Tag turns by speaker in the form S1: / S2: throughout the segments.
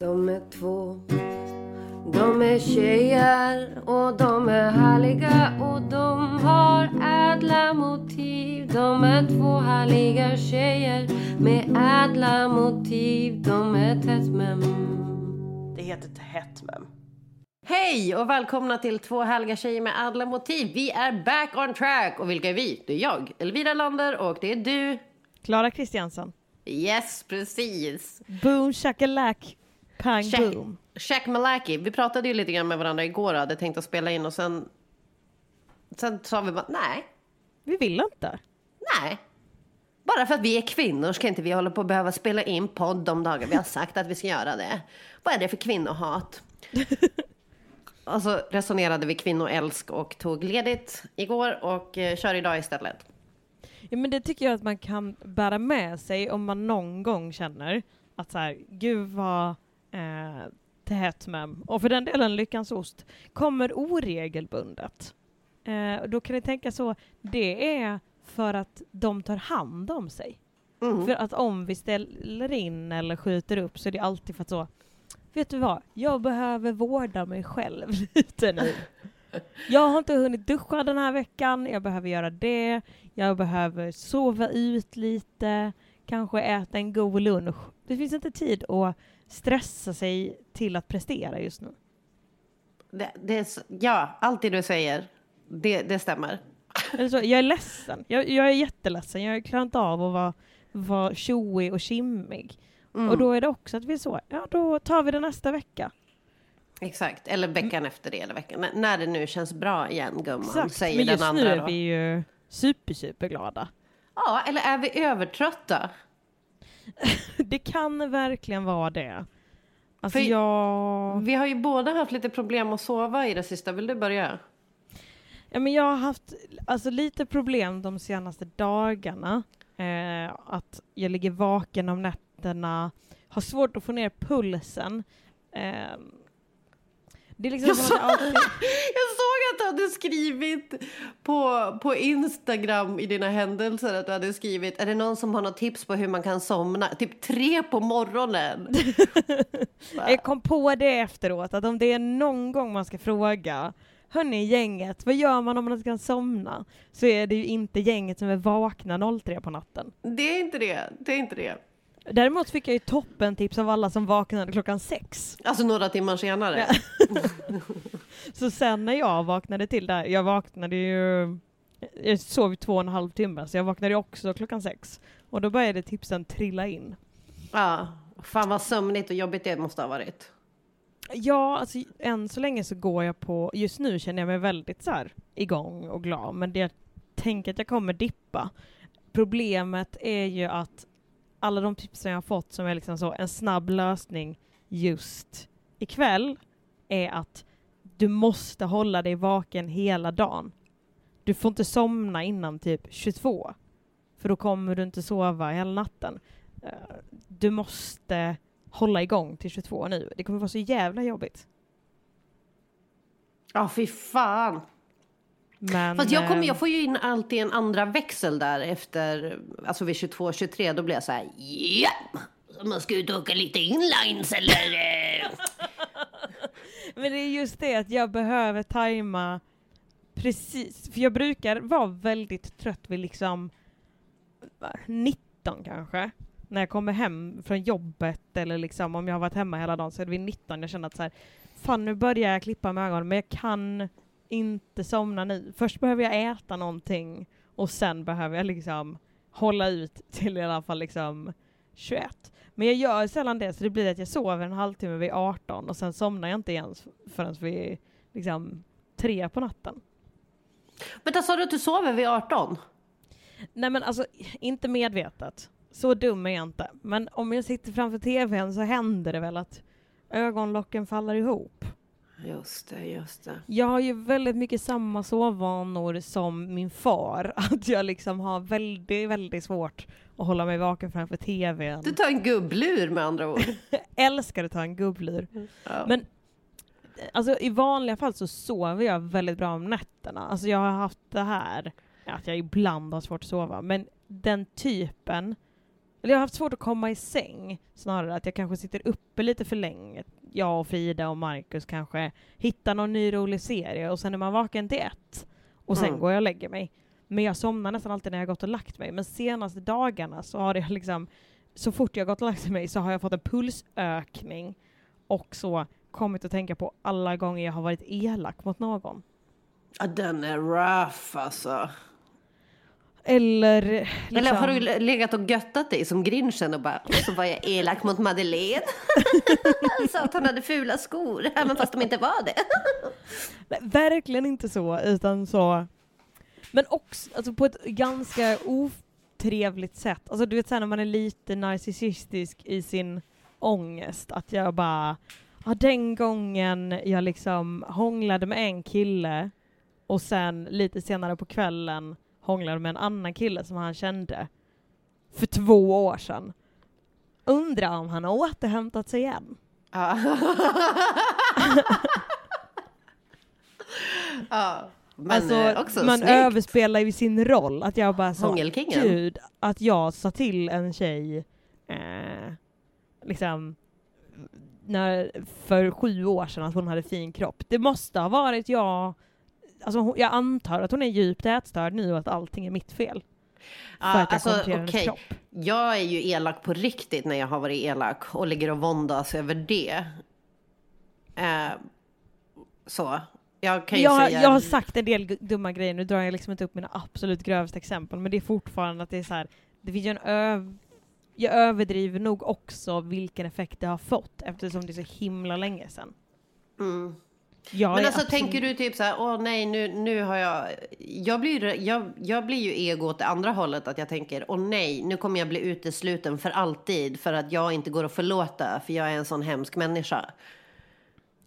S1: De är två de är tjejer och de är härliga och de har ädla motiv. De är två härliga tjejer med ädla motiv. De är tättmem.
S2: Det heter tättmem.
S1: Hej och välkomna till två härliga tjejer med ädla motiv. Vi är back on track. Och vilka är vi? Det är jag, Elvira Lander och det är du.
S3: Klara Kristiansson.
S1: Yes, precis.
S3: Boom shakalak, pang Check. boom.
S1: Shaq Malaki, vi pratade ju lite grann med varandra igår och hade tänkt att spela in och sen... Sen sa vi bara nej.
S3: Vi vill inte.
S1: Nej. Bara för att vi är kvinnor ska inte vi hålla på att behöva spela in podd de dagar vi har sagt att vi ska göra det. Vad är det för kvinnohat? och så resonerade vi kvinnoälsk och tog ledigt igår och eh, kör idag istället.
S3: Ja men det tycker jag att man kan bära med sig om man någon gång känner att så här, gud vad eh, Tätmem och för den delen Lyckans Ost kommer oregelbundet. Eh, då kan ni tänka så, det är för att de tar hand om sig. Mm. För att om vi ställer in eller skjuter upp så är det alltid för att så, vet du vad, jag behöver vårda mig själv lite nu. Jag har inte hunnit duscha den här veckan, jag behöver göra det, jag behöver sova ut lite, kanske äta en god lunch. Det finns inte tid att stressa sig till att prestera just nu.
S1: Det, det, ja, allt det du säger, det, det stämmer.
S3: Alltså, jag är ledsen. Jag, jag är jätteledsen. Jag klarar inte av att vara, vara tjoig och kimmig. Mm. Och då är det också att vi är så, ja då tar vi det nästa vecka.
S1: Exakt, eller veckan mm. efter det, eller veckan, när det nu känns bra igen gumman,
S3: Exakt.
S1: säger
S3: Men just
S1: den andra
S3: nu är vi ju super, superglada.
S1: Ja, eller är vi övertrötta?
S3: det kan verkligen vara det. Alltså jag...
S1: Vi har ju båda haft lite problem att sova i det sista. Vill du börja?
S3: Ja, men jag har haft alltså, lite problem de senaste dagarna. Eh, att jag ligger vaken om nätterna, har svårt att få ner pulsen. Eh,
S1: det är liksom jag, så, alltid... jag att du hade skrivit på, på Instagram i dina händelser att du hade skrivit är det någon som har något tips på hur man kan somna? Typ tre på morgonen.
S3: jag kom på det efteråt att om det är någon gång man ska fråga Hörni gänget, vad gör man om man inte kan somna? Så är det ju inte gänget som är vakna 03 på natten.
S1: Det är inte det, det är inte det.
S3: Däremot fick jag ju toppen tips av alla som vaknade klockan sex.
S1: Alltså några timmar senare?
S3: Ja. så sen när jag vaknade till där, jag vaknade ju, jag sov två och en halv timme, så jag vaknade också klockan sex. Och då började tipsen trilla in.
S1: Ja, fan vad sömnigt och jobbigt det måste ha varit.
S3: Ja, alltså än så länge så går jag på, just nu känner jag mig väldigt så här igång och glad, men det jag tänker att jag kommer dippa. Problemet är ju att alla de tipsen jag har fått som är liksom så en snabb lösning just ikväll är att du måste hålla dig vaken hela dagen. Du får inte somna innan typ 22, för då kommer du inte sova hela natten. Eh, du måste hålla igång till 22 nu. Det kommer vara så jävla jobbigt.
S1: Ja, oh, fy fan. Men, Fast jag, kommer, jag får ju in alltid en andra växel där efter, alltså vid 22, 23, då blir jag så här, ja! Man ska ut och åka lite inlines eller? Eh.
S3: Men det är just det att jag behöver tajma precis, för jag brukar vara väldigt trött vid liksom 19 kanske. När jag kommer hem från jobbet eller liksom om jag har varit hemma hela dagen så är det vid 19 jag känner att så här, fan nu börjar jag klippa med ögonen men jag kan inte somna nu. Först behöver jag äta någonting Och sen behöver jag liksom hålla ut till i alla fall liksom 21. Men jag gör sällan det, så det blir att jag sover en halvtimme vid 18 och sen somnar jag inte ens förrän vid liksom tre på natten.
S1: Vänta, sa du att du sover vid 18?
S3: Nej men alltså, inte medvetet. Så dum är jag inte. Men om jag sitter framför tvn så händer det väl att ögonlocken faller ihop.
S1: Just det, just det.
S3: Jag har ju väldigt mycket samma sovvanor som min far. Att jag liksom har väldigt, väldigt svårt att hålla mig vaken framför tvn.
S1: Du tar en gubblur med andra ord.
S3: älskar att ta en gubblur.
S1: Ja.
S3: Men alltså, i vanliga fall så sover jag väldigt bra om nätterna. Alltså jag har haft det här, att jag ibland har svårt att sova, men den typen, eller jag har haft svårt att komma i säng snarare, att jag kanske sitter uppe lite för länge. Jag och Frida och Marcus kanske hittar någon ny rolig serie och sen är man vaken till ett och sen
S1: Mm.
S3: går jag och lägger mig. Men jag somnar nästan alltid när jag gått och lagt mig. Men senaste dagarna så har det liksom, så fort jag gått och lagt mig så har jag fått en pulsökning och så kommit att tänka på alla gånger jag har varit elak mot någon.
S1: Ja, den är rough alltså.
S3: Eller liksom,
S1: Eller har du legat och göttat dig som grinchen och bara, så var jag elak mot Madeleine. Sa att hon hade fula skor, även fast de inte var det.
S3: Nej, verkligen inte så, utan så... Men också alltså på ett ganska otrevligt sätt. Alltså du vet såhär när man är lite narcissistisk i sin ångest, att jag bara... Ja, den gången jag liksom hånglade med en kille och sen lite senare på kvällen hånglade med en annan kille som han kände för två år sedan. Undrar om han har återhämtat sig igen.
S1: Ja. ja. Men
S3: alltså,
S1: eh,
S3: man
S1: snyggt.
S3: överspelar ju sin roll. Att jag bara sa, gud, att jag sa till en tjej, eh, liksom, när, för sju år sedan att hon hade fin kropp. Det måste ha varit jag, alltså jag antar att hon är djupt ätstörd nu och att allting är mitt fel. För
S1: Ja,
S3: att jag
S1: alltså,
S3: kropp.
S1: Jag är ju elak på riktigt när jag har varit elak och ligger och våndas över det. Eh, så. Jag kan ju
S3: Jag, har-
S1: säga...
S3: jag har sagt en del dumma grejer, nu drar jag liksom inte upp mina absolut grövsta exempel, men det är fortfarande att det är så här, det finns ju en öv... Jag överdriver nog också vilken effekt det har fått eftersom det är så himla länge sedan.
S1: Mm.
S3: Jag
S1: Men alltså
S3: absolut-
S1: tänker du typ så här, åh nej nu, nu har jag, jag blir, jag, jag blir ju ego åt det andra hållet att jag tänker, åh nej nu kommer jag bli utesluten för alltid för att jag inte går att förlåta för jag är en sån hemsk människa.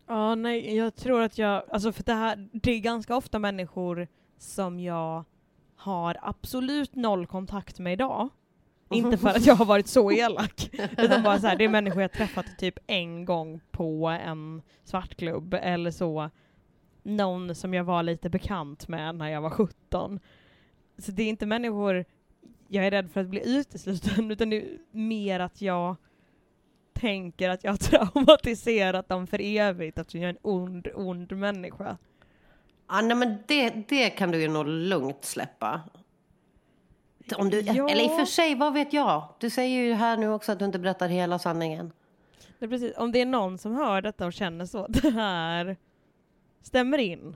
S3: Ja, nej, jag tror att jag, alltså för det här, det är ganska ofta människor som jag har absolut noll kontakt med idag. Inte för att jag har varit så elak, utan bara så här, det är människor jag träffat typ en gång på en svartklubb eller så. Någon som jag var lite bekant med när jag var 17. Så det är inte människor jag är rädd för att bli utesluten, utan det är mer att jag tänker att jag har traumatiserat dem för evigt eftersom jag är en ond, ond människa.
S1: Ja, nej, men det, det kan du ju nog lugnt släppa. Om du,
S3: Ja.
S1: Eller i och för sig, vad vet jag? Du säger ju här nu också att du inte berättar hela sanningen.
S3: Det precis, om det är någon som hör detta och känner så, det här stämmer in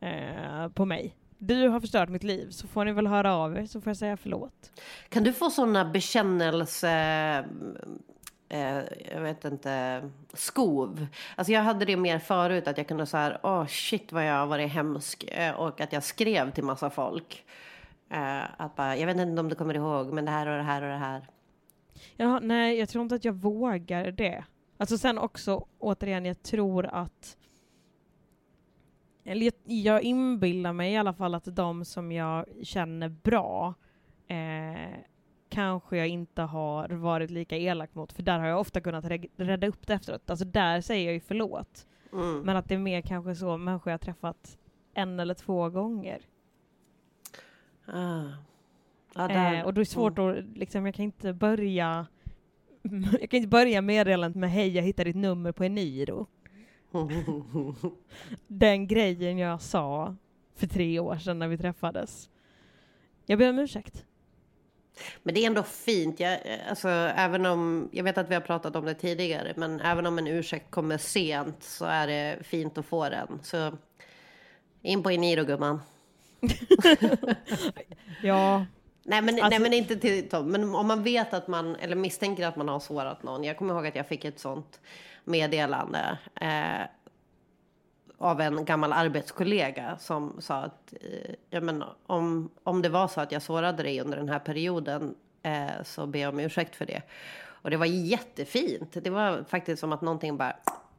S3: eh, på mig. Du har förstört mitt liv, så får ni väl höra av er så får jag säga förlåt.
S1: Kan du få sådana bekännelse... Eh, jag vet inte, skov. Alltså jag hade det mer förut, att jag kunde så här, åh shit vad jag har varit hemsk. Eh, och att jag skrev till massa folk. Eh, att bara, jag vet inte om du kommer ihåg, men det här och det här och det här.
S3: Ja, nej, jag tror inte att jag vågar det. Alltså sen också, återigen, jag tror att eller jag, jag inbillar mig i alla fall att de som jag känner bra eh, kanske jag inte har varit lika elak mot, för där har jag ofta kunnat rädda upp det efteråt. Alltså där säger jag ju förlåt.
S1: Mm.
S3: Men att det är mer kanske så människor jag träffat en eller två gånger.
S1: Ah. Där.
S3: Eh, och då är det svårt att, liksom, jag kan inte börja jag kan inte börja meddelandet med hej, jag hittade ditt nummer på Eniro. Den grejen jag sa för tre år sedan när vi träffades. Jag ber om ursäkt.
S1: Men det är ändå fint. Jag, alltså, även om, jag vet att vi har pratat om det tidigare, men även om en ursäkt kommer sent så är det fint att få den. Så in på Eniro gumman.
S3: Ja,
S1: Nej men,
S3: Alltså-
S1: nej men inte till Tom. Men om man vet att man, eller misstänker att man har sårat någon. Jag kommer ihåg att jag fick ett sånt meddelande. Eh, av en gammal arbetskollega som sa att eh, ja, men om, om det var så att jag sårade dig under den här perioden eh, så ber jag om ursäkt för det. Och det var jättefint. Det var faktiskt som att någonting bara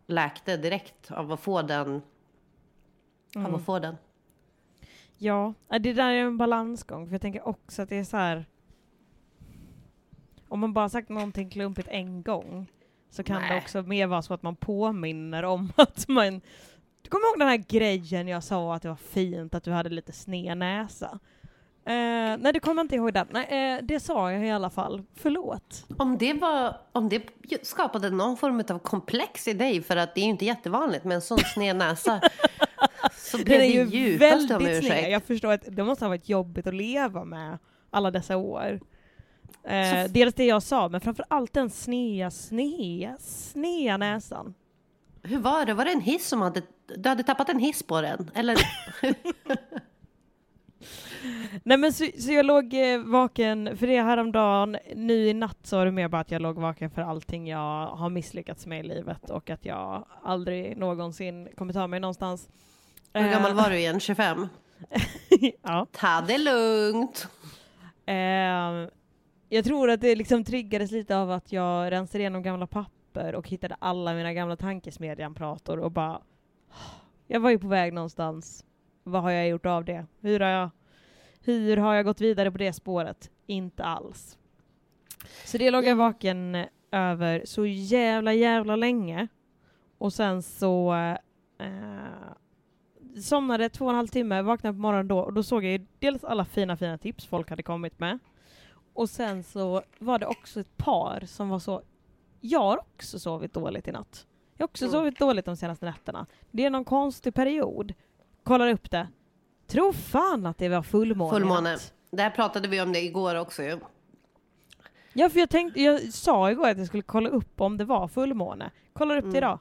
S1: läkte direkt av att få den. Av att få den.
S3: Ja. Det där är en balansgång. För jag tänker också att det är så här. Om man bara sagt någonting klumpigt en gång så kan det
S1: Nej.
S3: också mer vara så att man påminner om att man... Du kommer ihåg den här grejen jag sa att det var fint att du hade lite sned näsa? Eh, nej, det kommer jag inte ihåg den. Nej, eh, det sa jag i alla fall. Förlåt.
S1: Om det, var, om det skapade någon form av komplex i dig, för att det är ju inte jättevanligt med en sån sned näsa, så blev
S3: är
S1: det
S3: ju väldigt sned.
S1: ursäkt.
S3: Jag förstår att det måste ha varit jobbigt att leva med alla dessa år. Eh, dels det jag sa, men framför allt den snea, snea, snea näsan.
S1: Hur var det? Var det en hiss som hade... Du hade tappat en hiss på den? Eller?
S3: Nej men så, så jag låg eh, vaken för det häromdagen, nu i natt så var det mer bara att jag låg vaken för allting jag har misslyckats med i livet och att jag aldrig någonsin kommer ta mig någonstans.
S1: Hur gammal
S3: Eh,
S1: var du igen? 25?
S3: ja.
S1: Ta det lugnt.
S3: Eh, jag tror att det liksom triggades lite av att jag rensade igenom gamla papper och hittade alla mina gamla tankesmedjan-prator och bara... Jag var ju på väg någonstans. Vad har jag gjort av det? Hur har jag, hur har jag gått vidare på det spåret? Inte alls. Så det låg jag vaken över så jävla jävla länge. Och sen så eh, somnade två och en halv timme, vaknade på morgonen då och då såg jag ju dels alla fina fina tips folk hade kommit med. Och sen så var det också ett par som var så, jag har också sovit dåligt i natt. Jag har också
S1: Mm.
S3: sovit dåligt de senaste nätterna. Det är någon konstig period. Kollar upp det. Tror fan att det var fullmåne
S1: Fullmåne. Där pratade vi om det igår också ju.
S3: Ja, för jag tänkte, jag sa igår att jag skulle kolla upp om det var fullmåne. Kollar upp det
S1: Mm.
S3: idag.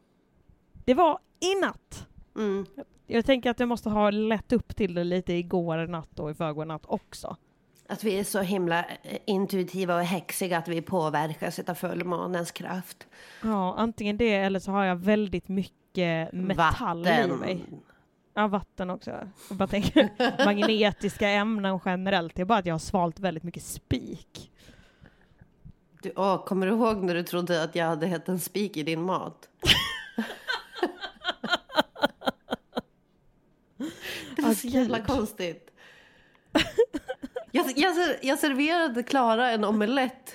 S3: Det var i natt.
S1: Mm.
S3: Jag tänker att jag måste ha lätt upp till det lite igår natt och i förrgår natt också.
S1: Att vi är så himla eh, intuitiva och häxiga att vi påverkas av fullmånens kraft.
S3: Ja, antingen det eller så har jag väldigt mycket metall i mig. Ja, vatten också. Jag bara tänker magnetiska ämnen generellt. Det är bara att jag har svalt väldigt mycket spik.
S1: Du, åh, kommer du ihåg när du trodde att jag hade hett en spik i din mat? var så jävla konstigt. Jag, jag, jag serverade Klara en omelett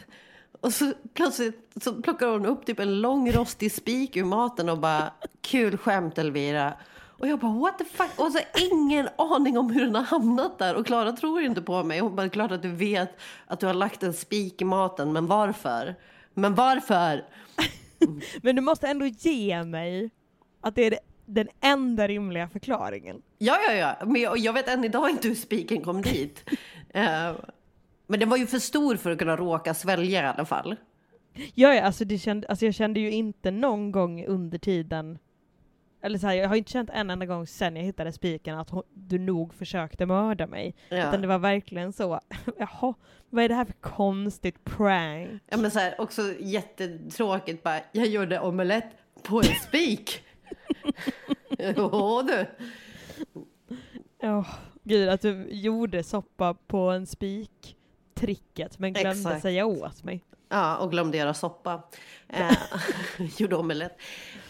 S1: och så plötsligt så plockar hon upp typ en lång rostig spik ur maten och bara kul skämt Elvira. Och jag bara what the fuck? Och så ingen aning om hur den har hamnat där. Och Klara tror inte på mig. Hon bara klart att du vet att du har lagt en spik i maten. Men varför? Men varför?
S3: Men du måste ändå ge mig att det är det- den enda rimliga förklaringen.
S1: Ja, ja, ja. Men jag, jag vet än idag inte hur spiken kom dit. Eh, men den var ju för stor för att kunna råka svälja i alla fall.
S3: Ja, ja alltså, det kände, alltså jag kände ju inte någon gång under tiden eller så här, jag har inte känt en enda gång sen jag hittade spiken att hon, du nog försökte mörda mig.
S1: Ja.
S3: Utan det var verkligen så, jaha, vad är det här för konstigt prank?
S1: Ja, men så här, också jättetråkigt bara, jag gjorde omelett på en spik. Jo du.
S3: Ja, gud att du gjorde soppa på en spik tricket men glömde
S1: Exakt.
S3: säga åt mig.
S1: Ja, och glömde göra soppa. Eh, gjorde omelett.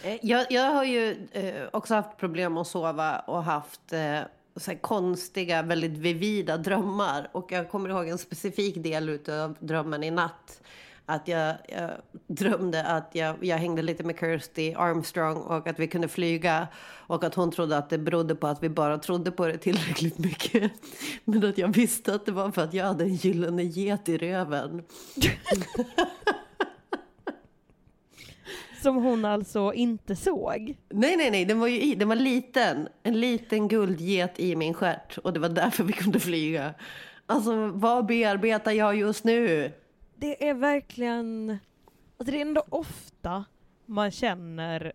S1: Eh, jag, jag har ju eh, också haft problem att sova och haft eh, så konstiga, väldigt vivida drömmar. Och jag kommer ihåg en specifik del av drömmen i natt. Att jag, jag drömde att jag, jag hängde lite med Kirsty Armstrong och att vi kunde flyga. Och att hon trodde att det berodde på att vi bara trodde på det tillräckligt mycket. Men att jag visste att det var för att jag hade en gyllene get i röven.
S3: Som hon alltså inte såg.
S1: Nej, nej, nej, den var ju i, den var liten. En liten guldget i min stjärt och det var därför vi kunde flyga. Alltså, vad bearbetar jag just nu?
S3: Det är verkligen, alltså det är ändå ofta man känner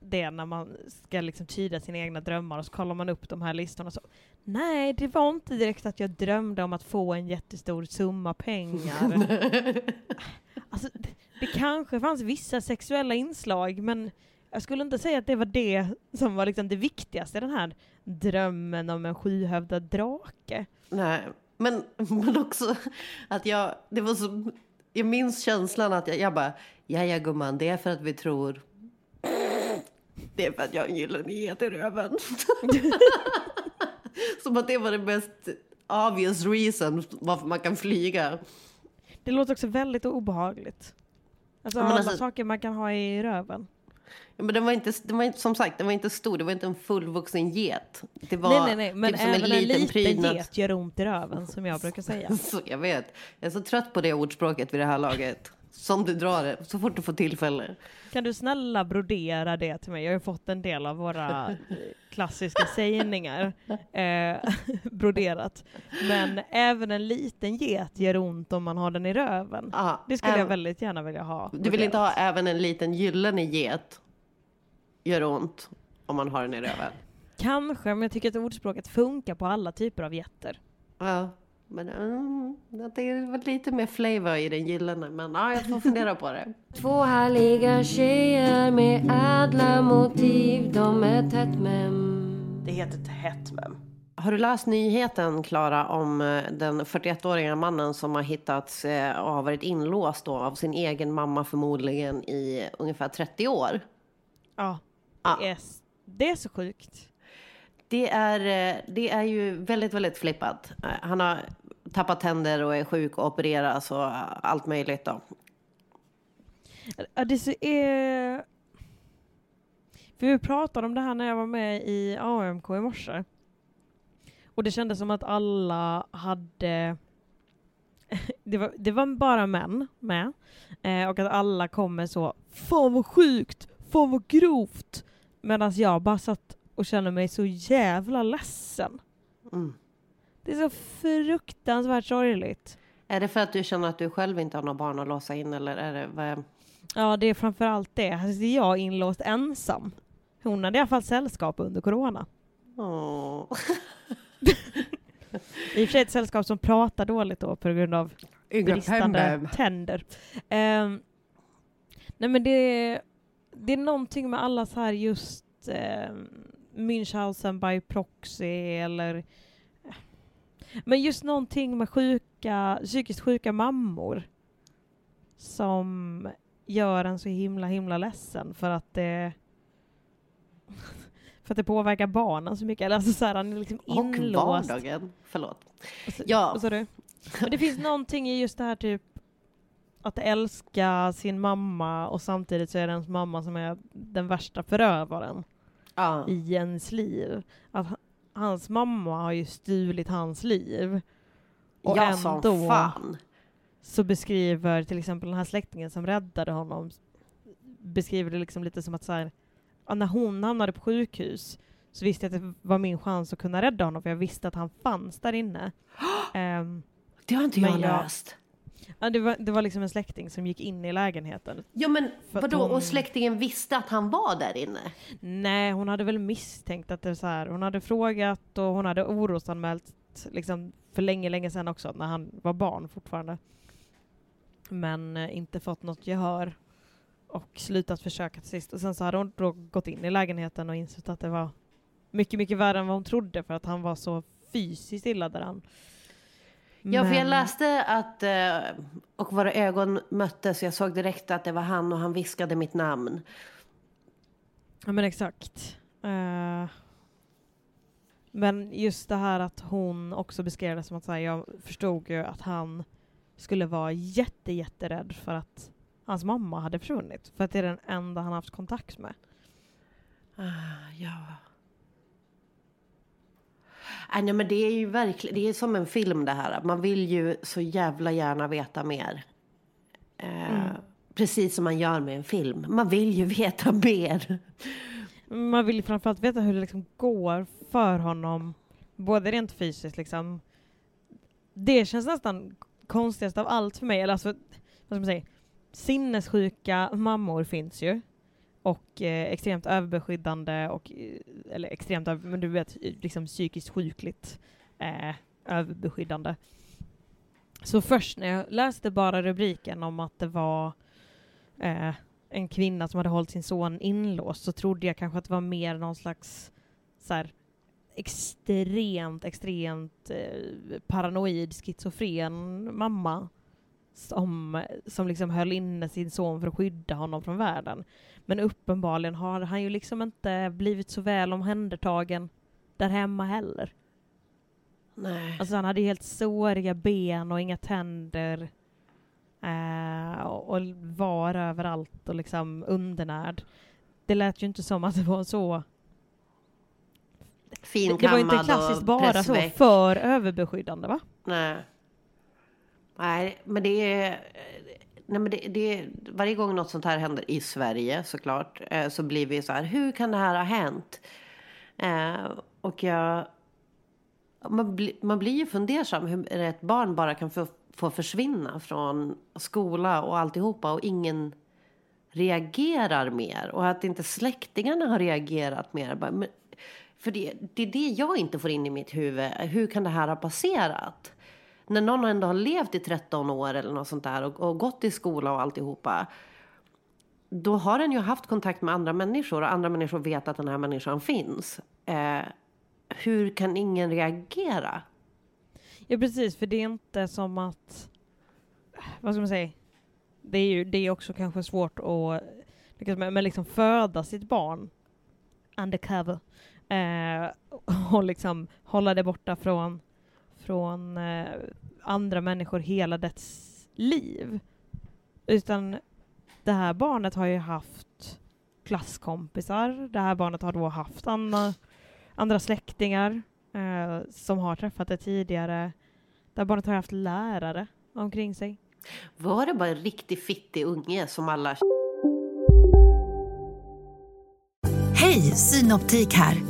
S3: det när man ska liksom tyda sina egna drömmar och så kollar man upp de här listorna så Nej, det var inte direkt att jag drömde om att få en jättestor summa pengar. alltså, det, det kanske fanns vissa sexuella inslag men jag skulle inte säga att det var det som var liksom det viktigaste, den här drömmen om en sjuhövdad drake.
S1: Nej, men, men också att jag, det var så, jag minns känslan att jag, jag bara, ja ja gumman, det är för att vi tror det är för att jag har en gyllene get i röven. Som att det var det mest obvious reason varför man kan flyga.
S3: Det låter också väldigt obehagligt. Alltså
S1: Ja,
S3: alla
S1: alltså-
S3: saker man kan ha i röven.
S1: Ja, men den var inte, den var inte, som sagt, den var inte stor, det var inte en fullvuxen get. Det var
S3: nej, nej, nej, men
S1: typ som
S3: även en liten,
S1: prydnad.
S3: get gör ont i röven, som jag brukar säga.
S1: Så jag vet. Jag är så trött på det ordspråket vid det här laget. Som du drar det, så fort du får tillfälle.
S3: Kan du snälla brodera det till mig? Jag har ju fått en del av våra eh, klassiska sägningar eh, broderat. Men även en liten get gör ont om man har den i röven.
S1: Ja,
S3: Det skulle jag
S1: äm,
S3: väldigt gärna vilja ha.
S1: Du vill inte ha även en liten gyllene get? Gör ont om man har den i röven.
S3: Kanske, men jag tycker att ordspråket funkar på alla typer av getter.
S1: Ja, men mm, det är väl lite mer flavor i den gyllene. Men ja, jag får fundera på det.
S4: Två härliga tjejer med ädla motiv De är tätt mem
S1: Det heter tätt mem. Har du läst nyheten, Klara, om eh, den 41-åriga mannen som har hittats eh, och har varit inlåst då, av sin egen mamma förmodligen i ungefär 30 år?
S3: Ja,
S1: Ja.
S3: det är, s- det är så sjukt.
S1: Det är, eh, det är ju väldigt, väldigt flippat. Eh, Han har tappat tänder och är sjuk och opereras och allt möjligt då.
S3: Ja, det är... För vi pratade om det här när jag var med i AMK i morse. Och det kändes som att alla hade... Det var, det var bara män med. Eh, och att alla kommer så Fan vad sjukt! Fan vad grovt! Medan jag bara satt och kände mig så jävla ledsen.
S1: Mm.
S3: Det är så fruktansvärt sorgligt.
S1: Är det för att du känner att du själv inte har några barn att låsa in eller är det... Vad är...
S3: Ja, det är framförallt det. Här sitter jag inlåst ensam. Hon hade i alla fall sällskap under corona.
S1: Åh.
S3: I och för sig ett sällskap som pratar dåligt då på grund av bristande tänder. Ehm, nej men det, det är någonting med alla så här just um, Münchhausen by proxy eller men just någonting med sjuka, psykiskt sjuka mammor som gör en så himla himla ledsen för att det för att det påverkar barnen så mycket. Eller alltså så här, han är liksom
S1: Och
S3: inlåst.
S1: vardagen. Förlåt.
S3: Och så-
S1: Ja.
S3: vad sa du? Men det finns någonting i just det här typ att älska sin mamma och samtidigt så är det ens mamma som är den värsta förövaren
S1: Ja.
S3: i ens liv. Att hans mamma har ju stulit hans liv. Och
S1: ja,
S3: ändå
S1: fan.
S3: så beskriver till exempel den här släktingen som räddade honom beskriver det liksom lite som att så här, när hon hamnade på sjukhus så visste jag att det var min chans att kunna rädda honom för jag visste att han fanns där inne. Ehm,
S1: Det har inte jag
S3: jag-
S1: läst.
S3: Ja, det, var, det var liksom en släkting som gick in i lägenheten.
S1: Ja, men vadå?
S3: hon-
S1: Och släktingen visste att han var där inne?
S3: Nej, hon hade väl misstänkt att det var så här. Hon hade frågat och hon hade orosanmält liksom för länge, länge sedan också, när han var barn fortfarande. Men eh, inte fått något gehör och slutat försöka till sist. Och sen så hade hon då gått in i lägenheten och insett att det var mycket, mycket värre än vad hon trodde för att han var så fysiskt illa däran.
S1: Ja, för jag läste att, eh, och våra ögon möttes, jag såg direkt att det var han och han viskade mitt namn.
S3: Ja men exakt. Eh, men just det här att hon också beskrev det som att här, jag förstod ju att han skulle vara jätte, jätterädd för att hans mamma hade försvunnit. För att det är den enda han haft kontakt med.
S1: Ah, ja. Ah, nej, men det är ju verkligen, det är som en film det här. Man vill ju så jävla gärna veta mer. Eh, Precis som man gör med en film. Man vill ju veta mer.
S3: Man vill ju framförallt veta hur det liksom går för honom, både rent fysiskt liksom. Det känns nästan konstigast av allt för mig. Eller alltså, vad ska man säga? Sinnessjuka mammor finns ju och eh, extremt överbeskyddande och, eh, eller extremt över, men du vet, eh, liksom psykiskt sjukligt eh, överbeskyddande. Så först när jag läste bara rubriken om att det var eh, en kvinna som hade hållit sin son inlåst så trodde jag kanske att det var mer någon slags så här, extremt, extremt eh, paranoid, schizofren mamma som, som liksom höll inne sin son för att skydda honom från världen. Men uppenbarligen har han ju liksom inte blivit så väl omhändertagen där hemma heller.
S1: Nej.
S3: Alltså han hade helt såriga ben och inga tänder. Eh, och och var överallt och liksom undernärd. Det lät ju inte som att det var så. Det, det var inte klassiskt bara så för överbeskyddande va?
S1: Nej. Nej, men det är... Nej, men det, det varje gång något sånt här händer i Sverige såklart eh, så blir vi så här, hur kan det här ha hänt? Eh, och jag... Man, bli, man blir ju fundersam hur ett barn bara kan få, få försvinna från skola och alltihopa och ingen reagerar mer. Och att inte släktingarna har reagerat mer. Men, för det, det är det jag inte får in i mitt huvud. Hur kan det här ha passerat? När någon ändå har levt i 13 år eller något sånt där och, och gått i skola och alltihopa. Då har den ju haft kontakt med andra människor och andra människor vet att den här människan finns. Eh, hur kan ingen reagera?
S3: Ja precis, för det är inte som att... Vad ska man säga? Det är ju det är också kanske svårt att lyckas med, men liksom föda sitt barn undercover eh, och liksom hålla det borta från, från eh, andra människor hela dess liv. Utan det här barnet har ju haft klasskompisar, det här barnet har då haft andra, andra släktingar eh, som har träffat det tidigare. Det här barnet har haft lärare omkring sig.
S1: Var det bara en riktigt fittig unge som alla
S5: Hej, Synoptik här.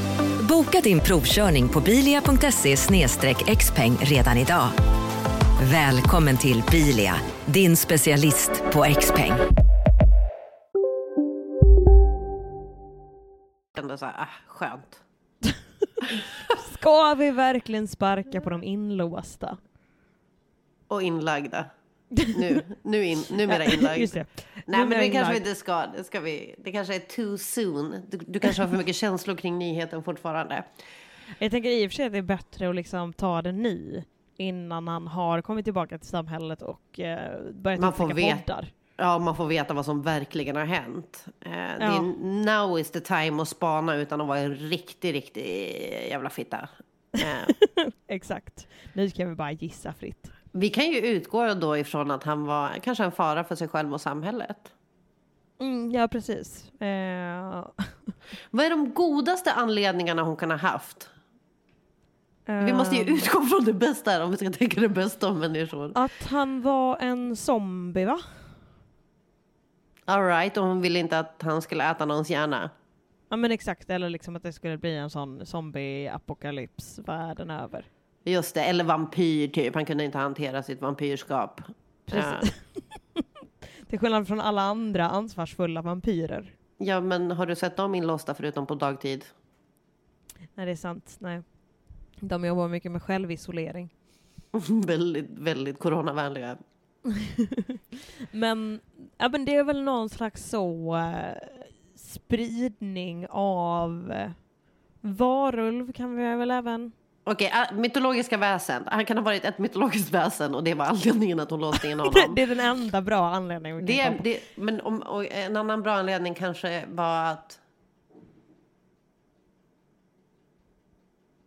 S6: Boka din provkörning på bilia.se xpeng redan idag. Välkommen till Bilia, din specialist på XPeng.
S1: ändå så här, ah, skönt.
S3: Ska vi verkligen sparka på de inlåsta?
S1: Och inlagda. Nu, nu in, numera inlagd. Nej men det kanske vi inte ska. Det, ska vi, det kanske är too soon. Du, du kanske har för mycket känslor kring nyheten fortfarande.
S3: Jag tänker i och för sig att det är bättre att liksom ta det nu innan han har kommit tillbaka till samhället och eh, börjat
S1: Man får veta. Ja, man får veta vad som verkligen har hänt. Eh,
S3: Ja.
S1: är now is the time att spana utan att vara en riktig, riktig jävla fitta. Eh,
S3: Exakt. Nu kan vi bara gissa fritt.
S1: Vi kan ju utgå då ifrån att han var kanske en fara för sig själv och samhället.
S3: Mm, ja, precis. Eh,
S1: Vad är de godaste anledningarna hon kan ha haft? Vi måste ju
S3: ehm,
S1: utgå från det bästa här om vi ska tänka det bästa om människor.
S3: Att han var en zombie, va?
S1: All right, och hon ville inte att han skulle äta någons hjärna.
S3: Ja, men exakt. Eller liksom att det skulle bli en sån zombie-apokalyps världen över.
S1: Just det, eller vampyr typ. Han kunde inte hantera sitt vampyrskap.
S3: Precis. Till skillnad från alla andra ansvarsfulla vampyrer.
S1: Ja, men har du sett dem inlåsta förutom på dagtid?
S3: Nej, det är sant. Nej. De jobbar mycket med självisolering.
S1: väldigt, väldigt coronavänliga.
S3: Men, ja, men det är väl någon slags så eh, spridning av eh, varulv kan vi väl även...
S1: Okej, äh, mytologiska väsen. Han kan ha varit ett mytologiskt väsen och det var anledningen att hon låste in
S3: Det,
S1: honom.
S3: det är den enda bra anledningen
S1: Det, det, men om, en annan bra anledning kanske var att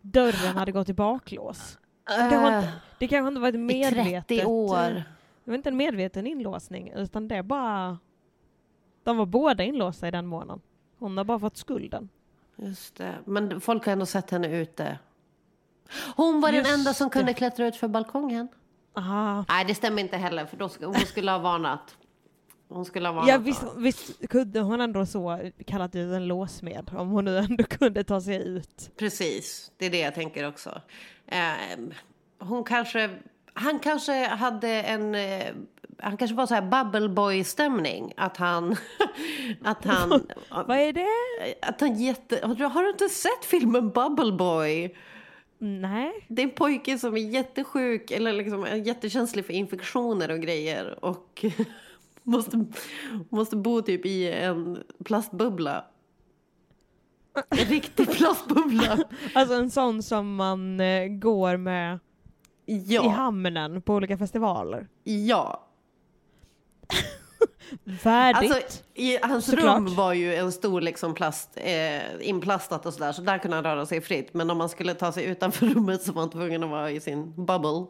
S3: dörren hade gått i baklås. Det kanske inte, det kanske inte var ett
S1: I
S3: medvetet...
S1: 30 år.
S3: Det var inte en medveten inlåsning, utan det bara... De var båda inlåsta i den månaden. Hon har bara fått skulden.
S1: Just det. Men folk har ändå sett henne ute. Hon var den
S3: Just
S1: enda som kunde
S3: det.
S1: klättra ut för balkongen.
S3: Aha.
S1: Nej, det stämmer inte heller, för då sk- hon skulle ha varnat. Hon skulle ha varnat.
S3: Ja, visst, visst kunde hon ändå så kallat ut en låsmed, om hon nu ändå kunde ta sig ut.
S1: Precis, det är det jag tänker också. Eh, hon kanske, han kanske hade en, eh, han kanske var så här bubble boy stämning. Att han, att han...
S3: Vad är det?
S1: Att han jätte, har du inte sett filmen Bubble Boy?
S3: Nej.
S1: Det är en pojke som är jättesjuk eller liksom är jättekänslig för infektioner och grejer. Och måste, måste bo typ i en plastbubbla. En riktig plastbubbla.
S3: Alltså en sån som man eh, går med i
S1: Ja,
S3: hamnen på olika festivaler.
S1: ja.
S3: Värdigt.
S1: Alltså, i hans
S3: Såklart.
S1: rum var ju en stor liksom plast, eh, inplastat och sådär, så där kunde han röra sig fritt. Men om man skulle ta sig utanför rummet så var han tvungen att vara i sin bubble.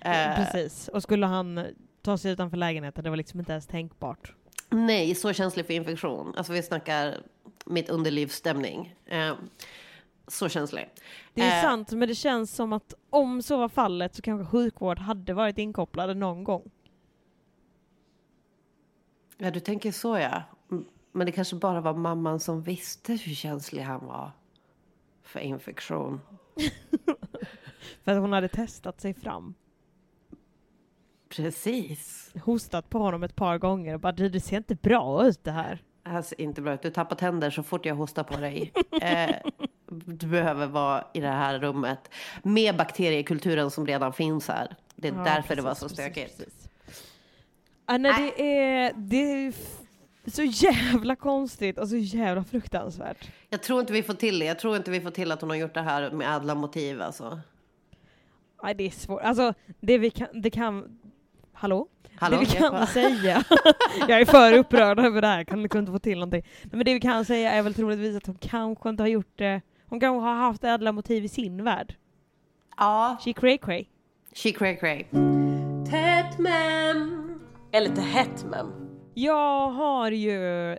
S1: Eh,
S3: Precis. Och skulle han ta sig utanför lägenheten, det var liksom inte ens tänkbart.
S1: Nej, så känslig för infektion. Alltså vi snackar mitt underlivsstämning. Eh, så känslig.
S3: Det är
S1: Eh,
S3: sant, men det känns som att om så var fallet så kanske sjukvård hade varit inkopplade någon gång.
S1: Ja, du tänker så ja. Men det kanske bara var mamman som visste hur känslig han var för infektion.
S3: För att hon hade testat sig fram.
S1: Precis.
S3: Hostat på honom ett par gånger och bara "Du, det ser inte bra ut det här.
S1: Det här ser inte bra ut. Du tappar tänder så fort jag hostar på dig. Eh, du behöver vara i det här rummet med bakteriekulturen som redan finns här. Det är
S3: Ja,
S1: därför det var
S3: precis,
S1: så
S3: precis,
S1: stökigt.
S3: precis. Ja, nej, det är, det är så jävla konstigt och så jävla fruktansvärt.
S1: Jag tror inte vi får till det. Jag tror inte vi får till att hon har gjort det här med ädla motiv alltså.
S3: Nej, det är svårt. Alltså, det vi kan, det kan... Hallå?
S1: Hallå,
S3: det vi kan säga, jag är för upprörd över det här, kan liksom inte få till någonting. Nej, Men det vi kan säga är väl troligtvis att hon kanske inte har gjort det, hon kanske har haft ädla motiv i sin värld.
S1: Ja.
S3: She cray cray.
S1: She cray cray.
S4: Tätt mem. Eller lite hett mem.
S3: Jag har ju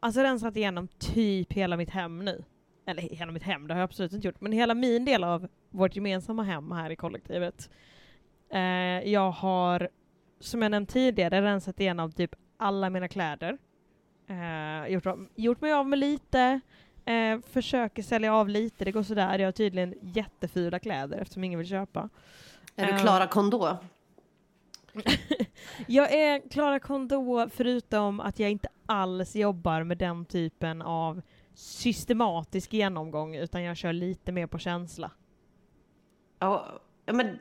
S3: alltså rensat igenom typ hela mitt hem nu. Eller hela mitt hem, det har jag absolut inte gjort, men hela min del av vårt gemensamma hem här i kollektivet. Eh, jag har, som jag nämnt tidigare, rensat igenom typ alla mina kläder. Eh, gjort, gjort mig av med lite, eh, försöker sälja av lite, det går sådär. Jag har tydligen jättefula kläder eftersom ingen vill köpa.
S1: Är du
S3: Eh,
S1: Klara Kondå?
S3: Jag är Klara Kondo förutom att jag inte alls jobbar med den typen av systematisk genomgång utan jag kör lite mer på känsla.
S1: Ja, men...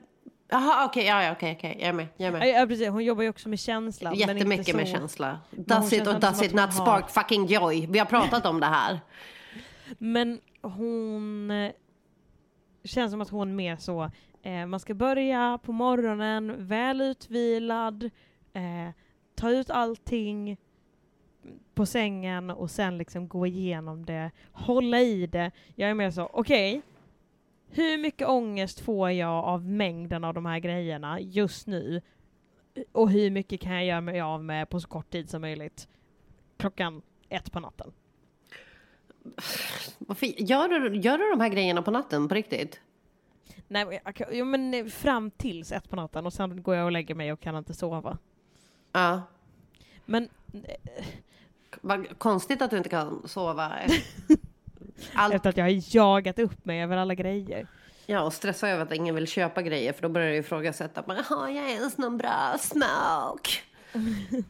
S1: Jaha, okej, ja, ja, okej, okej. Jag är med, jag är med.
S3: Ja, precis. Hon jobbar ju också med känsla.
S1: Jättemycket
S3: så-
S1: med känsla. Does it or does it not
S3: har-
S1: spark fucking joy? Vi har pratat om det här.
S3: Men hon eh, känns som att hon mer så, eh, man ska börja på morgonen, väl utvilad, eh, ta ut allting på sängen och sen liksom gå igenom det, hålla i det. Jag är mer så, okej, hur mycket ångest får jag av mängden av de här grejerna just nu? Och hur mycket kan jag göra mig av med på så kort tid som möjligt? Klockan ett på natten.
S1: Varför, gör, du, gör du de här grejerna på natten på riktigt?
S3: Nej, jag jo, men eh, fram tills ett på natten och sen går jag och lägger mig och kan inte sova.
S1: Ja.
S3: Men
S1: Vad konstigt att du inte kan sova. Allt,
S3: efter att jag har jagat upp mig över alla grejer.
S1: ja, och stressa över att ingen vill köpa grejer för då börjar du ifrågasätta. Men, Har jag ens någon bra smoke?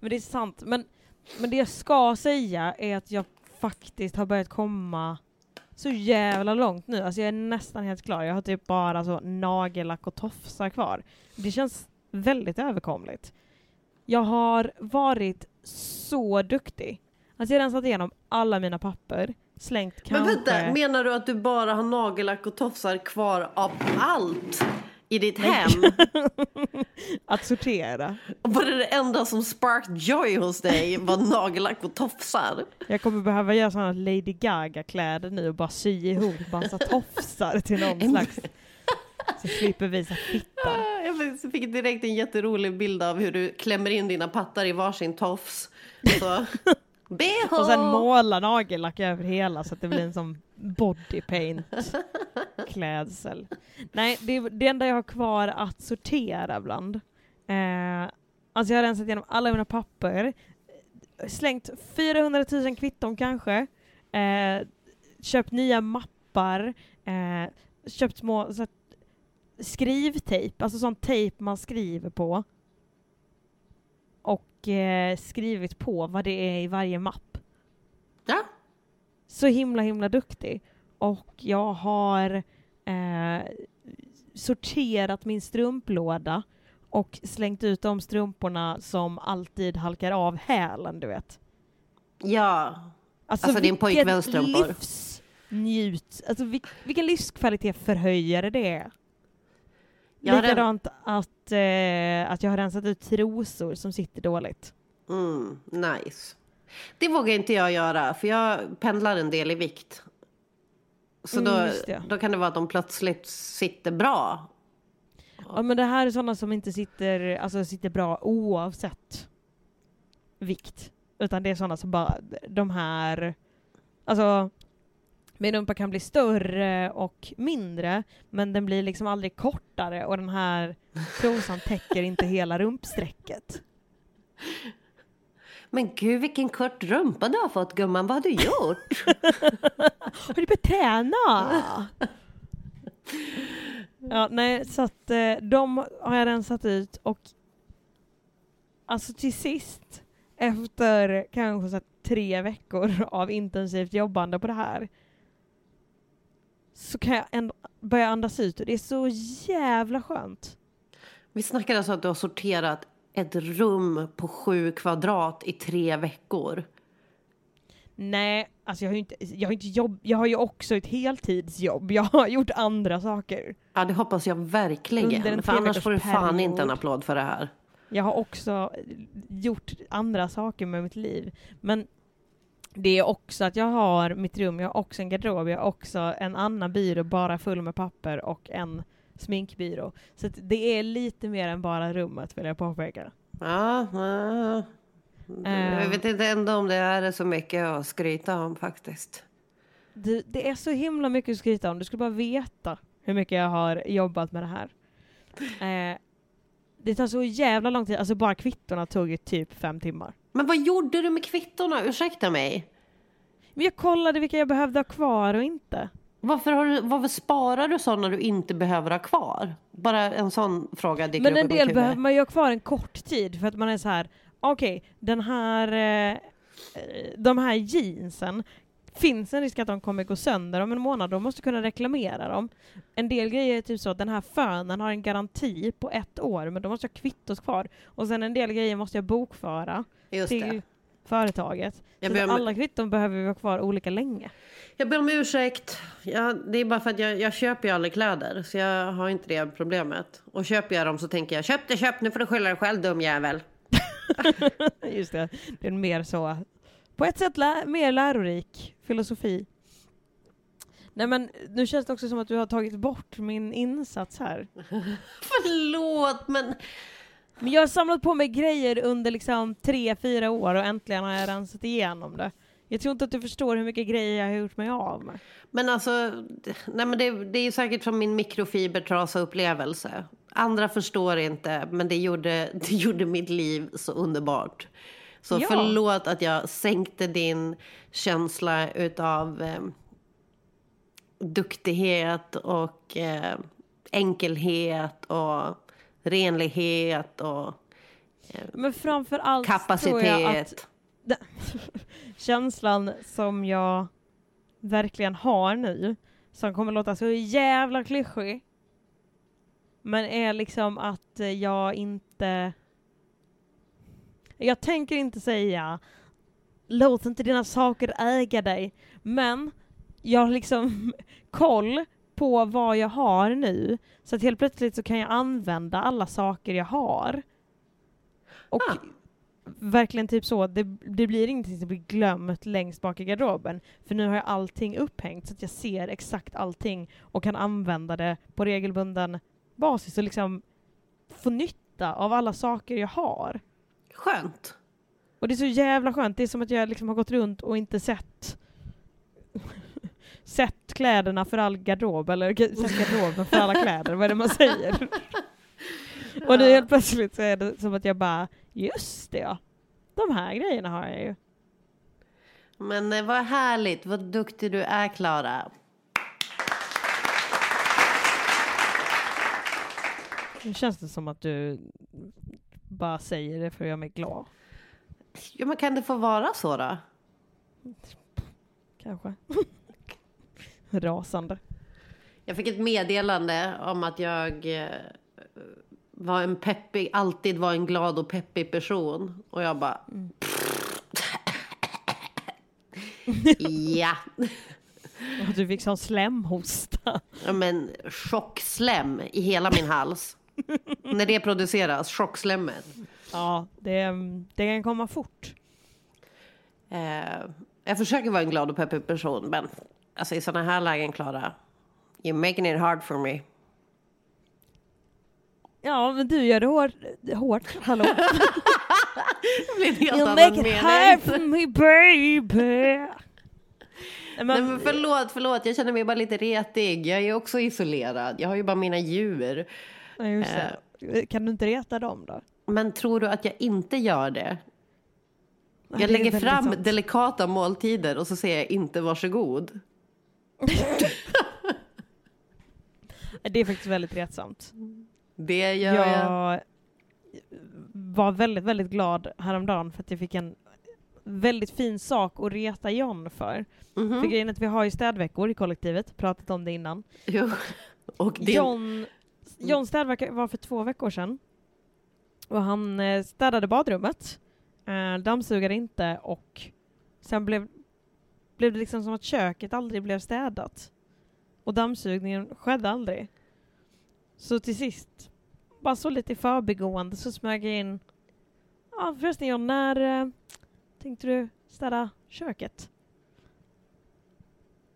S3: Men det är sant. Men, men det jag ska säga är att jag faktiskt har börjat komma så jävla långt nu. Alltså jag är nästan helt klar. Jag har typ bara så nagellack och tofsar kvar. Det känns väldigt överkomligt. Jag har varit så duktig. Alltså jag har rensat igenom alla mina papper, slängt
S1: Men
S3: kanske...
S1: vänta, menar du att du bara har nagellack och tofsar kvar av allt? I ditt hem.
S3: Att sortera.
S1: Och var det det enda som sparked joy hos dig var nagellack och tofsar?
S3: Jag kommer behöva göra sådana Lady Gaga-kläder nu och bara sy ihop massa tofsar till någon slags... Så slipper visa fitta.
S1: Ah, Jag fick direkt en jätterolig bild av hur du klämmer in dina pattar i varsin tofs. Så, BH!
S3: Och sen måla nagellack över hela så att det blir en sån bodypaint klädsel. Nej, det, är det enda jag har kvar att sortera bland. Eh, alltså jag har rensat igenom alla mina papper, slängt 400 000 kvitton kanske, eh, köpt nya mappar, eh, köpt små så skrivtejp, alltså sån tejp man skriver på och eh, skrivit på vad det är i varje mapp.
S1: Ja.
S3: Så himla himla duktig. Och jag har eh, sorterat min strumplåda och slängt ut de strumporna som alltid halkar av hälen, du vet.
S1: Ja. Alltså, din
S3: vilken
S1: pojkväns strumpor.
S3: livsnjut, alltså vil, vilken livskvalitet förhöjare det är.
S1: Jag
S3: Likadant att, eh, att jag har rensat ut trosor som sitter dåligt.
S1: Mm, nice. Det vågar inte jag göra, för jag pendlar en del i vikt. Så
S3: Mm,
S1: då,
S3: det.
S1: då kan det vara att de plötsligt sitter bra.
S3: Ja, men det här är sådana som inte sitter, alltså, sitter bra oavsett vikt. Utan det är sådana som bara, de här, alltså min rumpa kan bli större och mindre, men den blir liksom aldrig kortare och den här trosan täcker inte hela rumpsträcket.
S1: Men gud vilken kort rumpa du har fått gumman, vad har du gjort?
S3: Har du börjat träna? ja, nej, så att eh, de har jag rensat ut och alltså till sist, efter kanske så tre veckor av intensivt jobbande på det här, så kan jag ändå börja andas ut och det är så jävla skönt.
S1: Vi snackar alltså att du har sorterat ett rum på sju kvadrat i tre veckor.
S3: Nej, alltså jag har ju inte, jag har inte jobb, jag har ju också ett heltidsjobb. Jag har gjort andra saker.
S1: Ja, det hoppas jag verkligen. För annars får du fan
S3: treveckorsperiod.
S1: inte en applåd för det här.
S3: Jag har också gjort andra saker med mitt liv. Men det är också att jag har mitt rum, jag har också en garderob, jag har också en annan byrå bara full med papper och en sminkbyrå. Så det är lite mer än bara rummet vill jag påpeka.
S1: Ja, ja.
S3: Eh.
S1: Jag vet inte ändå om det är så mycket att skryta om faktiskt.
S3: Det, det är så himla mycket att skryta om, du skulle bara veta hur mycket jag har jobbat med det här. Eh, det tar så jävla lång tid, alltså bara kvittorna tog ju typ fem timmar.
S1: Men vad gjorde du med kvittorna? Ursäkta mig.
S3: Men jag kollade vilka jag behövde ha kvar och inte.
S1: Varför, har du, varför sparar du sådana du inte behöver ha kvar? Bara en sån fråga dyker
S3: Men en del behöver man ju ha kvar en kort tid för att man är så här. okej, den här, eh, de här jeansen, finns en risk att de kommer gå sönder om en månad, de måste kunna reklamera dem. En del grejer är typ så att den här fönen har en garanti på ett år, men då måste jag ha kvittot kvar. Och sen en del grejer måste jag bokföra
S1: Just
S3: till
S1: det.
S3: Företaget.
S1: Jag
S3: Så
S1: ber om-
S3: alla kvitton behöver vi ha kvar olika länge.
S1: Jag ber om ursäkt. Ja, det är bara för att jag, jag köper ju aldrig kläder. Så jag har inte det problemet. Och köper jag dem så tänker jag köp det, köp nu får du skylla dig själv dum jävel.
S3: Just det, det är mer så, på ett sätt lä- mer lärorik filosofi. Nej men nu känns det också som att du har tagit bort min insats här.
S1: Förlåt men...
S3: Men jag har samlat på mig grejer under liksom tre, fyra år och äntligen har jag rensat igenom det. Jag tror inte att du förstår hur mycket grejer jag har gjort mig av med.
S1: Men alltså, nej men det, det är ju säkert från min mikrofibertrasa-upplevelse. Andra förstår inte, men det gjorde, det gjorde mitt liv så underbart. Så
S3: Ja.
S1: förlåt att jag sänkte din känsla utav eh, duktighet och eh, enkelhet och renlighet och
S3: Men framför allt tror
S1: kapacitet.
S3: jag att den känslan som jag verkligen har nu, som kommer låta så jävla klyschig, men är liksom att eh, jag inte... Jag tänker inte säga låt inte dina saker äga dig, men jag har liksom koll på vad jag har nu. Så att helt plötsligt så kan jag använda alla saker jag har. Och verkligen typ så, det, det blir ingenting som blir glömt längst bak i garderoben. För nu har jag allting upphängt så att jag ser exakt allting och kan använda det på regelbunden basis och liksom få nytta av alla saker jag har.
S1: Skönt.
S3: Och det är så jävla skönt. Det är som att jag liksom har gått runt och inte sett sett kläderna för all garderob, eller sett garderoben för alla kläder, vad är det man säger? Och nu helt plötsligt så är det som att jag bara, just det ja, de här grejerna har jag ju.
S1: Men eh, vad härligt, vad duktig du är Klara.
S3: Nu känns det som att du bara säger det för att göra mig glad.
S1: Ja, men kan det få vara så då?
S3: Kanske. Rasande.
S1: Jag fick ett meddelande om att jag eh, var en peppig, alltid var en glad och peppig person. Och jag bara... ja.
S3: Och du fick sån slemhosta.
S1: ja, men chockslem i hela min hals. När det produceras, chockslemmet.
S3: Ja, det, det kan komma fort.
S1: Eh, jag försöker vara en glad och peppig person, men alltså i sådana här lägen, Klara, you're making it hard for me.
S3: Ja, men du gör det hårt. hårt. Hallå?
S1: Det blir en helt
S3: You
S1: annan
S3: make it
S1: mening.
S3: hard for me baby. Men,
S1: Nej, men förlåt, förlåt, jag känner mig bara lite retig. Jag är också isolerad. Jag har ju bara mina djur.
S3: Det. Kan du inte reta dem då?
S1: Men tror du att jag inte gör det?
S3: Ja,
S1: Jag
S3: det
S1: lägger fram
S3: sant.
S1: delikata måltider och så säger jag inte varsågod.
S3: Det är faktiskt väldigt retsamt.
S1: Det gör jag.
S3: Jag var väldigt, väldigt glad häromdagen för att jag fick en väldigt fin sak att reta John för.
S1: Mhm.
S3: För grejen är att vi har ju städveckor i kollektivet, pratat om det innan.
S1: Jo. Och det...
S3: John, John städvecka var för två veckor sedan. Och han eh, städade badrummet, eh, dammsugade inte och sen blev, blev det liksom som att köket aldrig blev städat. Och dammsugningen skedde aldrig. Så till sist, bara så lite i förbigående så smög jag in Ja förresten John, när eh, tänkte du städa köket?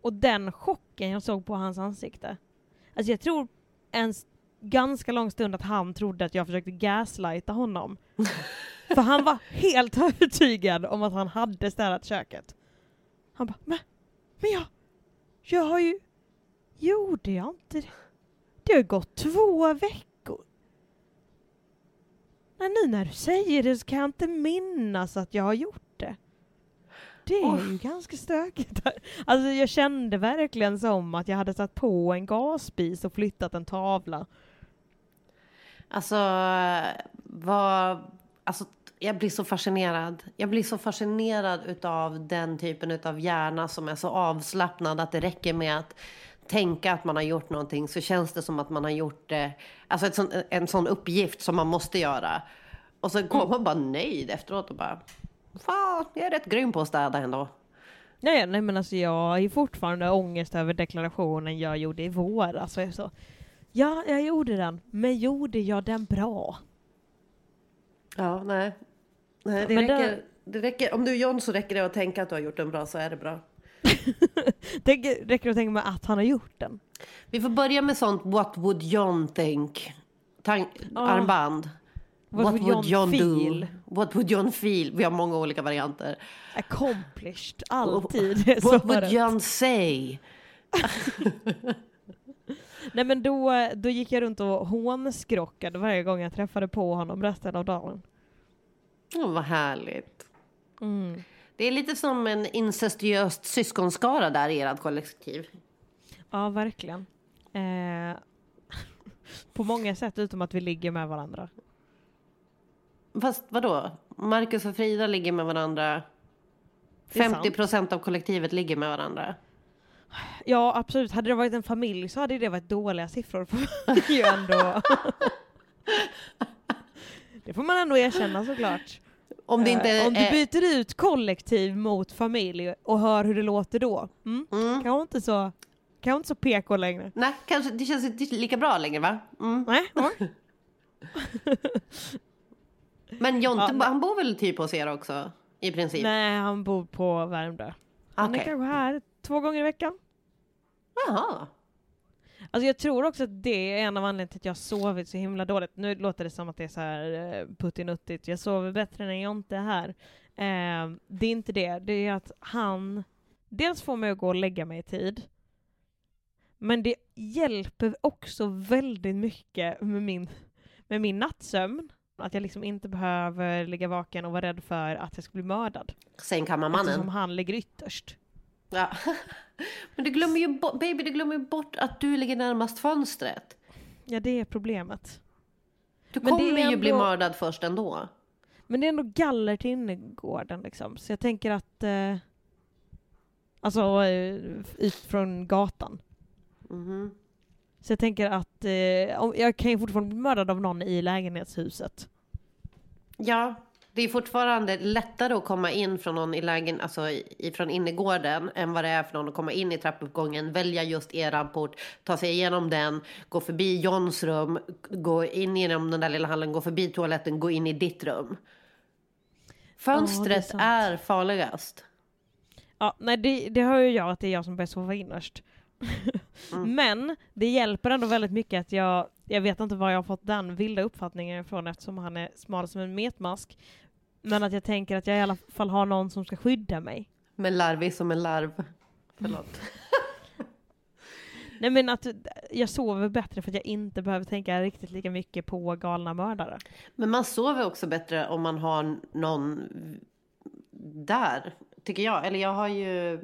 S3: Och den chocken jag såg på hans ansikte. Alltså jag tror en ganska lång stund att han trodde att jag försökte gaslighta honom. För han var helt övertygad om att han hade städat köket. Han bara, men, men jag, jag har ju, gjorde jag inte det? Det har ju gått två veckor. Men nu när du säger det så kan jag inte minnas att jag har gjort det. Det är ju ganska stökigt. Alltså jag kände verkligen som att jag hade satt på en gasspis och flyttat en tavla.
S1: Alltså, vad... Alltså, jag blir så fascinerad. Jag blir så fascinerad utav den typen utav hjärna som är så avslappnad att det räcker med att tänka att man har gjort någonting så känns det som att man har gjort det. Alltså ett sån, en sån uppgift som man måste göra. Och så går man bara nöjd efteråt och bara... Fan, jag är rätt grym på att städa ändå.
S3: Nej, nej men alltså jag ju fortfarande ångest över deklarationen jag gjorde i våras. Så jag är så, ja, jag gjorde den, men gjorde jag den bra?
S1: Ja, nej. Nej det,
S3: Men det-
S1: räcker, det räcker, om du är John så räcker det att tänka att du har gjort den bra så är det bra.
S3: Det räcker att tänka mig att han har gjort den.
S1: Vi får börja med sånt What would John think? Tan-
S3: Ja.
S1: Armband.
S3: What would John feel?
S1: do? What would John feel? Vi har många olika varianter.
S3: Accomplished, alltid. är
S1: What would. John say?
S3: Nej men då, då gick jag runt och hånskrockade varje gång jag träffade på honom resten av dagen.
S1: Oh, vad härligt.
S3: Mm.
S1: Det är lite som en incestuöst syskonskara där i ert kollektiv.
S3: Ja, verkligen. Eh, på många sätt utom att vi ligger med varandra.
S1: Fast vadå? Marcus och Frida ligger med varandra.
S3: Det är sant.
S1: 50 procent av kollektivet ligger med varandra.
S3: Ja, absolut. Hade det varit en familj så hade det varit dåliga siffror. Man ju ändå. det får man ändå erkänna såklart.
S1: Om
S3: Eh,
S1: inte är-
S3: Om du byter ut kollektiv mot familj och hör hur det låter då. Mm? Kanske inte så, Kanske inte så PK längre.
S1: Nej, kanske, det känns inte lika bra längre va? Mm.
S3: Nej.
S1: Men Jonte,
S3: Ja,
S1: han bor väl typ hos er också? I princip?
S3: Nej, han bor på Värmdö. Han är
S1: Okej.
S3: kanske här två gånger i veckan.
S1: Jaha.
S3: Alltså jag tror också att det är en av anledningarna till att jag har sovit så himla dåligt. Nu låter det som att det är så här eh, puttinuttigt. Jag sover bättre när jag inte är här. Eh, det är inte det. Det är att han dels får mig att gå och lägga mig i tid. Men det hjälper också väldigt mycket med min, med min nattsömn. Att jag liksom inte behöver ligga vaken och vara rädd för att jag ska bli mördad.
S1: Sängkammarmannen.
S3: Eftersom han ligger ytterst.
S1: Ja. Men du glömmer ju bort, baby, du glömmer ju bort att du ligger närmast fönstret.
S3: Ja, det är problemet.
S1: Du
S3: Men
S1: kommer ju bli mördad först ändå.
S3: Men det är ändå galler till innergården liksom. Så jag tänker att... Eh, alltså eh, ut från gatan.
S1: Mhm.
S3: Så jag tänker att eh, jag kan ju fortfarande bli mördad av någon i lägenhetshuset.
S1: Ja, det är fortfarande lättare att komma in från någon i lägen, alltså ifrån innergården än vad det är för någon att komma in i trappuppgången, välja just eran port, ta sig igenom den, gå förbi Johns rum, gå in genom den där lilla hallen, gå förbi toaletten, gå in i ditt rum. Fönstret
S3: sant.
S1: är farligast.
S3: Ja, nej det, det hör ju jag att det är jag som börjar sova innerst. Men det hjälper ändå väldigt mycket att jag, jag vet inte var jag har fått den vilda uppfattningen ifrån eftersom han är smal som en metmask. Men att jag tänker att jag i alla fall har någon som ska skydda mig.
S1: Men larvig som en larv. Förlåt.
S3: Nej men att jag sover bättre för att jag inte behöver tänka riktigt lika mycket på galna mördare.
S1: Men man sover också bättre om man har någon där, tycker jag. Eller jag har ju...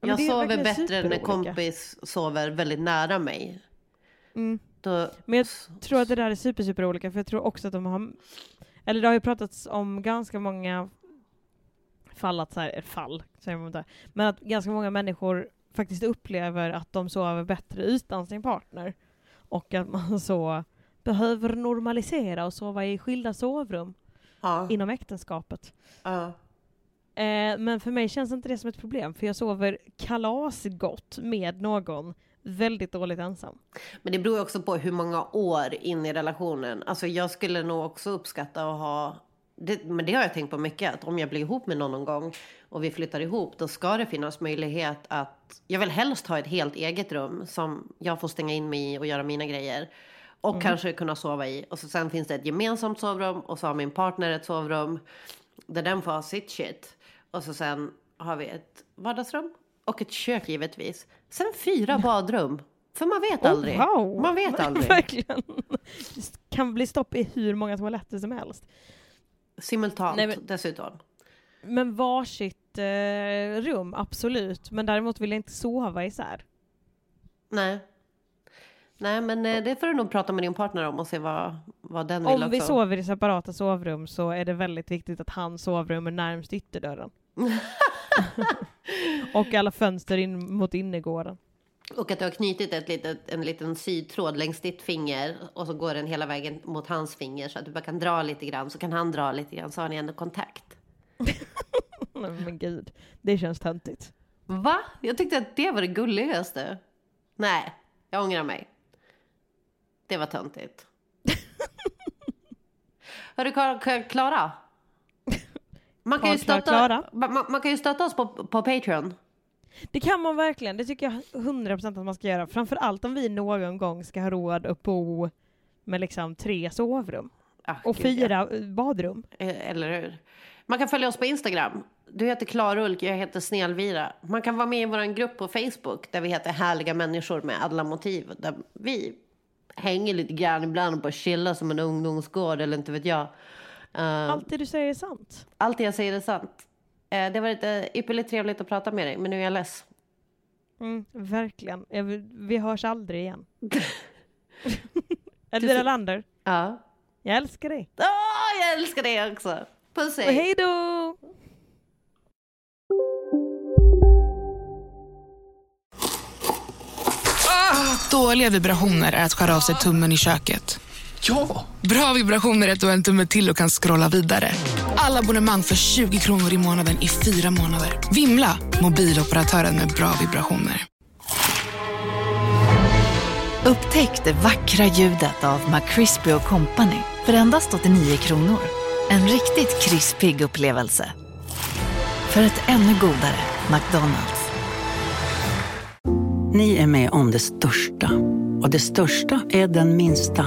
S1: Jag sover bättre när kompis sover väldigt nära mig.
S3: Mm.
S1: Då,
S3: Men jag tror att det där är super, super olika för jag tror också att de har... Eller det har ju pratats om ganska många fall, att så här, fall, säger man inte. Men att ganska många människor faktiskt upplever att de sover bättre utan sin partner. Och att man så behöver normalisera och sova i skilda sovrum
S1: ja,
S3: inom äktenskapet.
S1: ja.
S3: Eh, men för mig känns inte det som ett problem, för jag sover kalasgott med någon väldigt dåligt ensam.
S1: Men det beror också på hur många år in i relationen. Alltså jag skulle nog också uppskatta att ha... Det, men det har jag tänkt på mycket. Att om jag blir ihop med någon någon gång och vi flyttar ihop. Då ska det finnas möjlighet att... Jag vill helst ha ett helt eget rum. Som jag får stänga in mig i och göra mina grejer. Och
S3: Mm.
S1: kanske kunna sova i. Och så sen finns det ett gemensamt sovrum. Och så har min partner ett sovrum. Där den får ha sitt shit. Och så sen har vi ett vardagsrum. Och ett kök givetvis. Sen fyra badrum. För man vet aldrig.
S3: Oh, wow.
S1: Man vet aldrig.
S3: Verkligen. Det kan bli stopp i hur många toaletter som helst.
S1: Simultant
S3: Nej, men-
S1: dessutom.
S3: Men varsitt eh, rum, absolut. Men däremot vill jag inte sova isär.
S1: Nej. Nej, men eh, det får du nog prata med din partner om och se vad, vad den vill
S3: Om
S1: också.
S3: vi sover i separata sovrum så är det väldigt viktigt att hans sovrum är närmst ytterdörren. och alla fönster in mot innergården.
S1: Och att du har knutit ett litet, en liten sydtråd längs ditt finger och så går den hela vägen mot hans finger så att du bara kan dra lite grann så kan han dra lite grann så har ni ändå kontakt.
S3: Nej, Men gud, det känns töntigt.
S1: Va? Jag tyckte att det var det gulligaste. Nej, jag ångrar mig. Det var töntigt. Hörru Kla- Kla- Klara. Man kan, ju stötta, man, man- kan ju stötta oss på, på Patreon.
S3: Det kan man verkligen. Det tycker jag 100% att man ska göra. Framför allt om vi någon gång ska ha råd att bo med liksom tre sovrum.
S1: Ah,
S3: Och
S1: gud, ja.
S3: fyra eh, badrum.
S1: Eh, Eller hur? Man kan följa oss på Instagram. Du heter Klarulk, jag heter Snelvira. Man kan vara med i vår grupp på Facebook där vi heter Härliga människor med alla motiv. Där vi hänger lite grann ibland och bara chillar som en ungdomsgård eller inte vet jag. Uh,
S3: Allt det du säger är sant.
S1: allt det jag säger är sant. Eh, det var lite ypperligt trevligt att prata med dig, men nu är jag less.
S3: Mm, verkligen. Vi hörs aldrig igen. Elvira Lander,
S1: Ja.
S3: jag älskar dig.
S1: Åh, jag älskar dig också! Puss
S3: Och hej då!
S7: Dåliga vibrationer är att skära av sig tummen i köket.
S8: Ja!
S7: Bra vibrationer är du har en tumme till och kan scrolla vidare. Alla abonnemang för 20 kronor i månaden i fyra månader. Vimla! Mobiloperatören med bra vibrationer.
S9: Upptäck det vackra ljudet av McCrispy Company för endast 89 kronor. En riktigt krispig upplevelse. För ett ännu godare McDonalds.
S5: Ni är med om det största. Och det största är den minsta.